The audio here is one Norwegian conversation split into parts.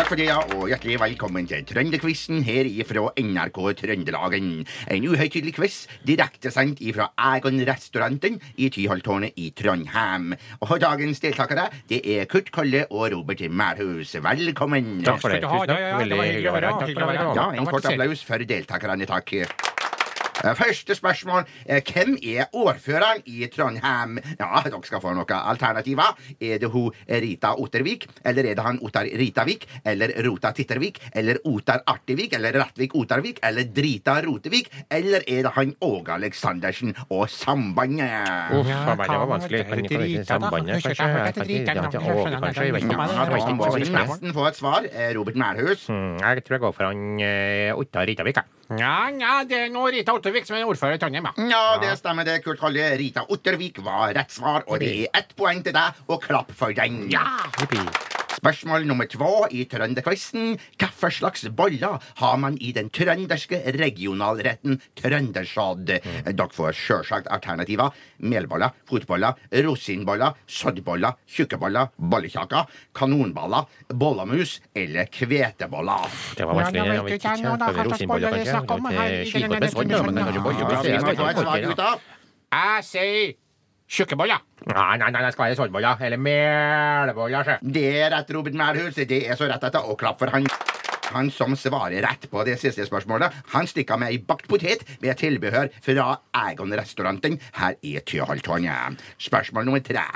Takk for det, ja, og hjertelig velkommen til Trønderquizen her ifra NRK Trøndelagen. En uhøytidelig quiz direktesendt ifra Egon-restauranten i Tyholttårnet i Trondheim. Og dagens deltakere det er Kurt Kolle og Robert Mælhus. Velkommen. Takk for det. Tusen takk. Ja, ja, ja, det Veldig var hyggelig å høre. Takk for det. Ja, Ja, en kort applaus for deltakerne, takk. Første spørsmål. Eh, Hvem er ordføreren i Trondheim? Ja, dere skal få noen alternativer. Er det hun Rita Ottervik? Eller er det han Ottar Ritavik? Eller Rota Tittervik? Eller Otar Artivik? Eller Rattvik Otarvik? Eller Drita Rotevik? Eller er det han Åge Aleksandersen og Sambandet? Uff, Ja, det var vanskelig. sambandet, Kanskje han må nesten få et svar. Eh, Robert Mælhus. Mm, Jeg tror jeg går for han eh, Ottar Ritavik, jeg. Ja, ja, det er nå Rita Ottervik som er ordfører i Trondheim, ja. Ja, det stemmer det. Kurt Kalle Rita Ottervik var rett svar, og det er ett poeng til deg, og klapp for den. Jippi. Spørsmål nummer to i Trønderquizen. Hvilke slags boller har man i den trønderske regionalretten trøndersodd? Dere får sjølsagt alternativer. Melboller, fotboller, rosinboller, soddboller, tjukkeboller, bollekjaker, kanonballer, bollamus eller kveteboller. Det var vanskelig. Ja, Jeg vet ikke. hva slags rosinboller, kanskje? skinkål med sånn, men kanskje boller. Jeg sier tjukkeboller. Nei, nei, nei, det skal være soddboller. Eller melboller, sjø. Det er rett, Robert Melhus. Det er så rett etter, og klapp for han. Han som svarer rett på det siste spørsmålet, han stikker med ei bakt potet med tilbehør fra Egon-restauranten her i Tyholttårnet. Spørsmål nummer tre.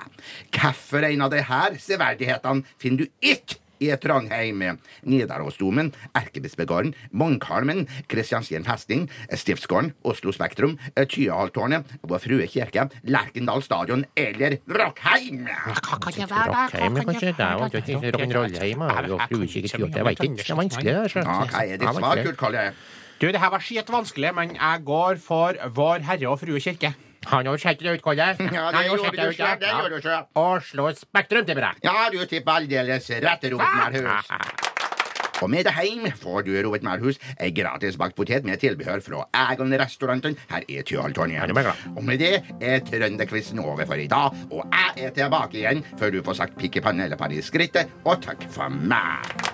Hvilken av disse severdighetene finner du ikke i Trondheim? Nidarosdomen, Erkebispegarden, Munkholmen, Kristiansand festning, Stiftsgården, Oslo Spektrum, Tyholttårnet, Vår Frue kirke, Lerkendal stadion eller Rockheim? Det? Rockheim, er jo ikke rock'n'roll-heim. og Fruekirke Tyholt. Jeg vet ikke. Det er vanskelig, det. Ja, hva er ditt svar. Kurt Kalle? Du, det her var skitt vanskelig, men jeg går for Vår Herre og Frue kirke. Han har sjekket det ut, Kalle. Ja, det gjorde du ikke, sjøl. Det gjorde du sjøl. Oslo Spektrum, tipper jeg. Ja, du tipper aldeles rett, Robert Merhus. Og med deg hjem får du Robert Merhus ei gratis bakt potet med tilbehør fra Egon-restauranten her i det glad. Og med det er trønderquizen over for i dag, og jeg er tilbake igjen før du får sagt pikk i panne eller par i skrittet, og takk for meg.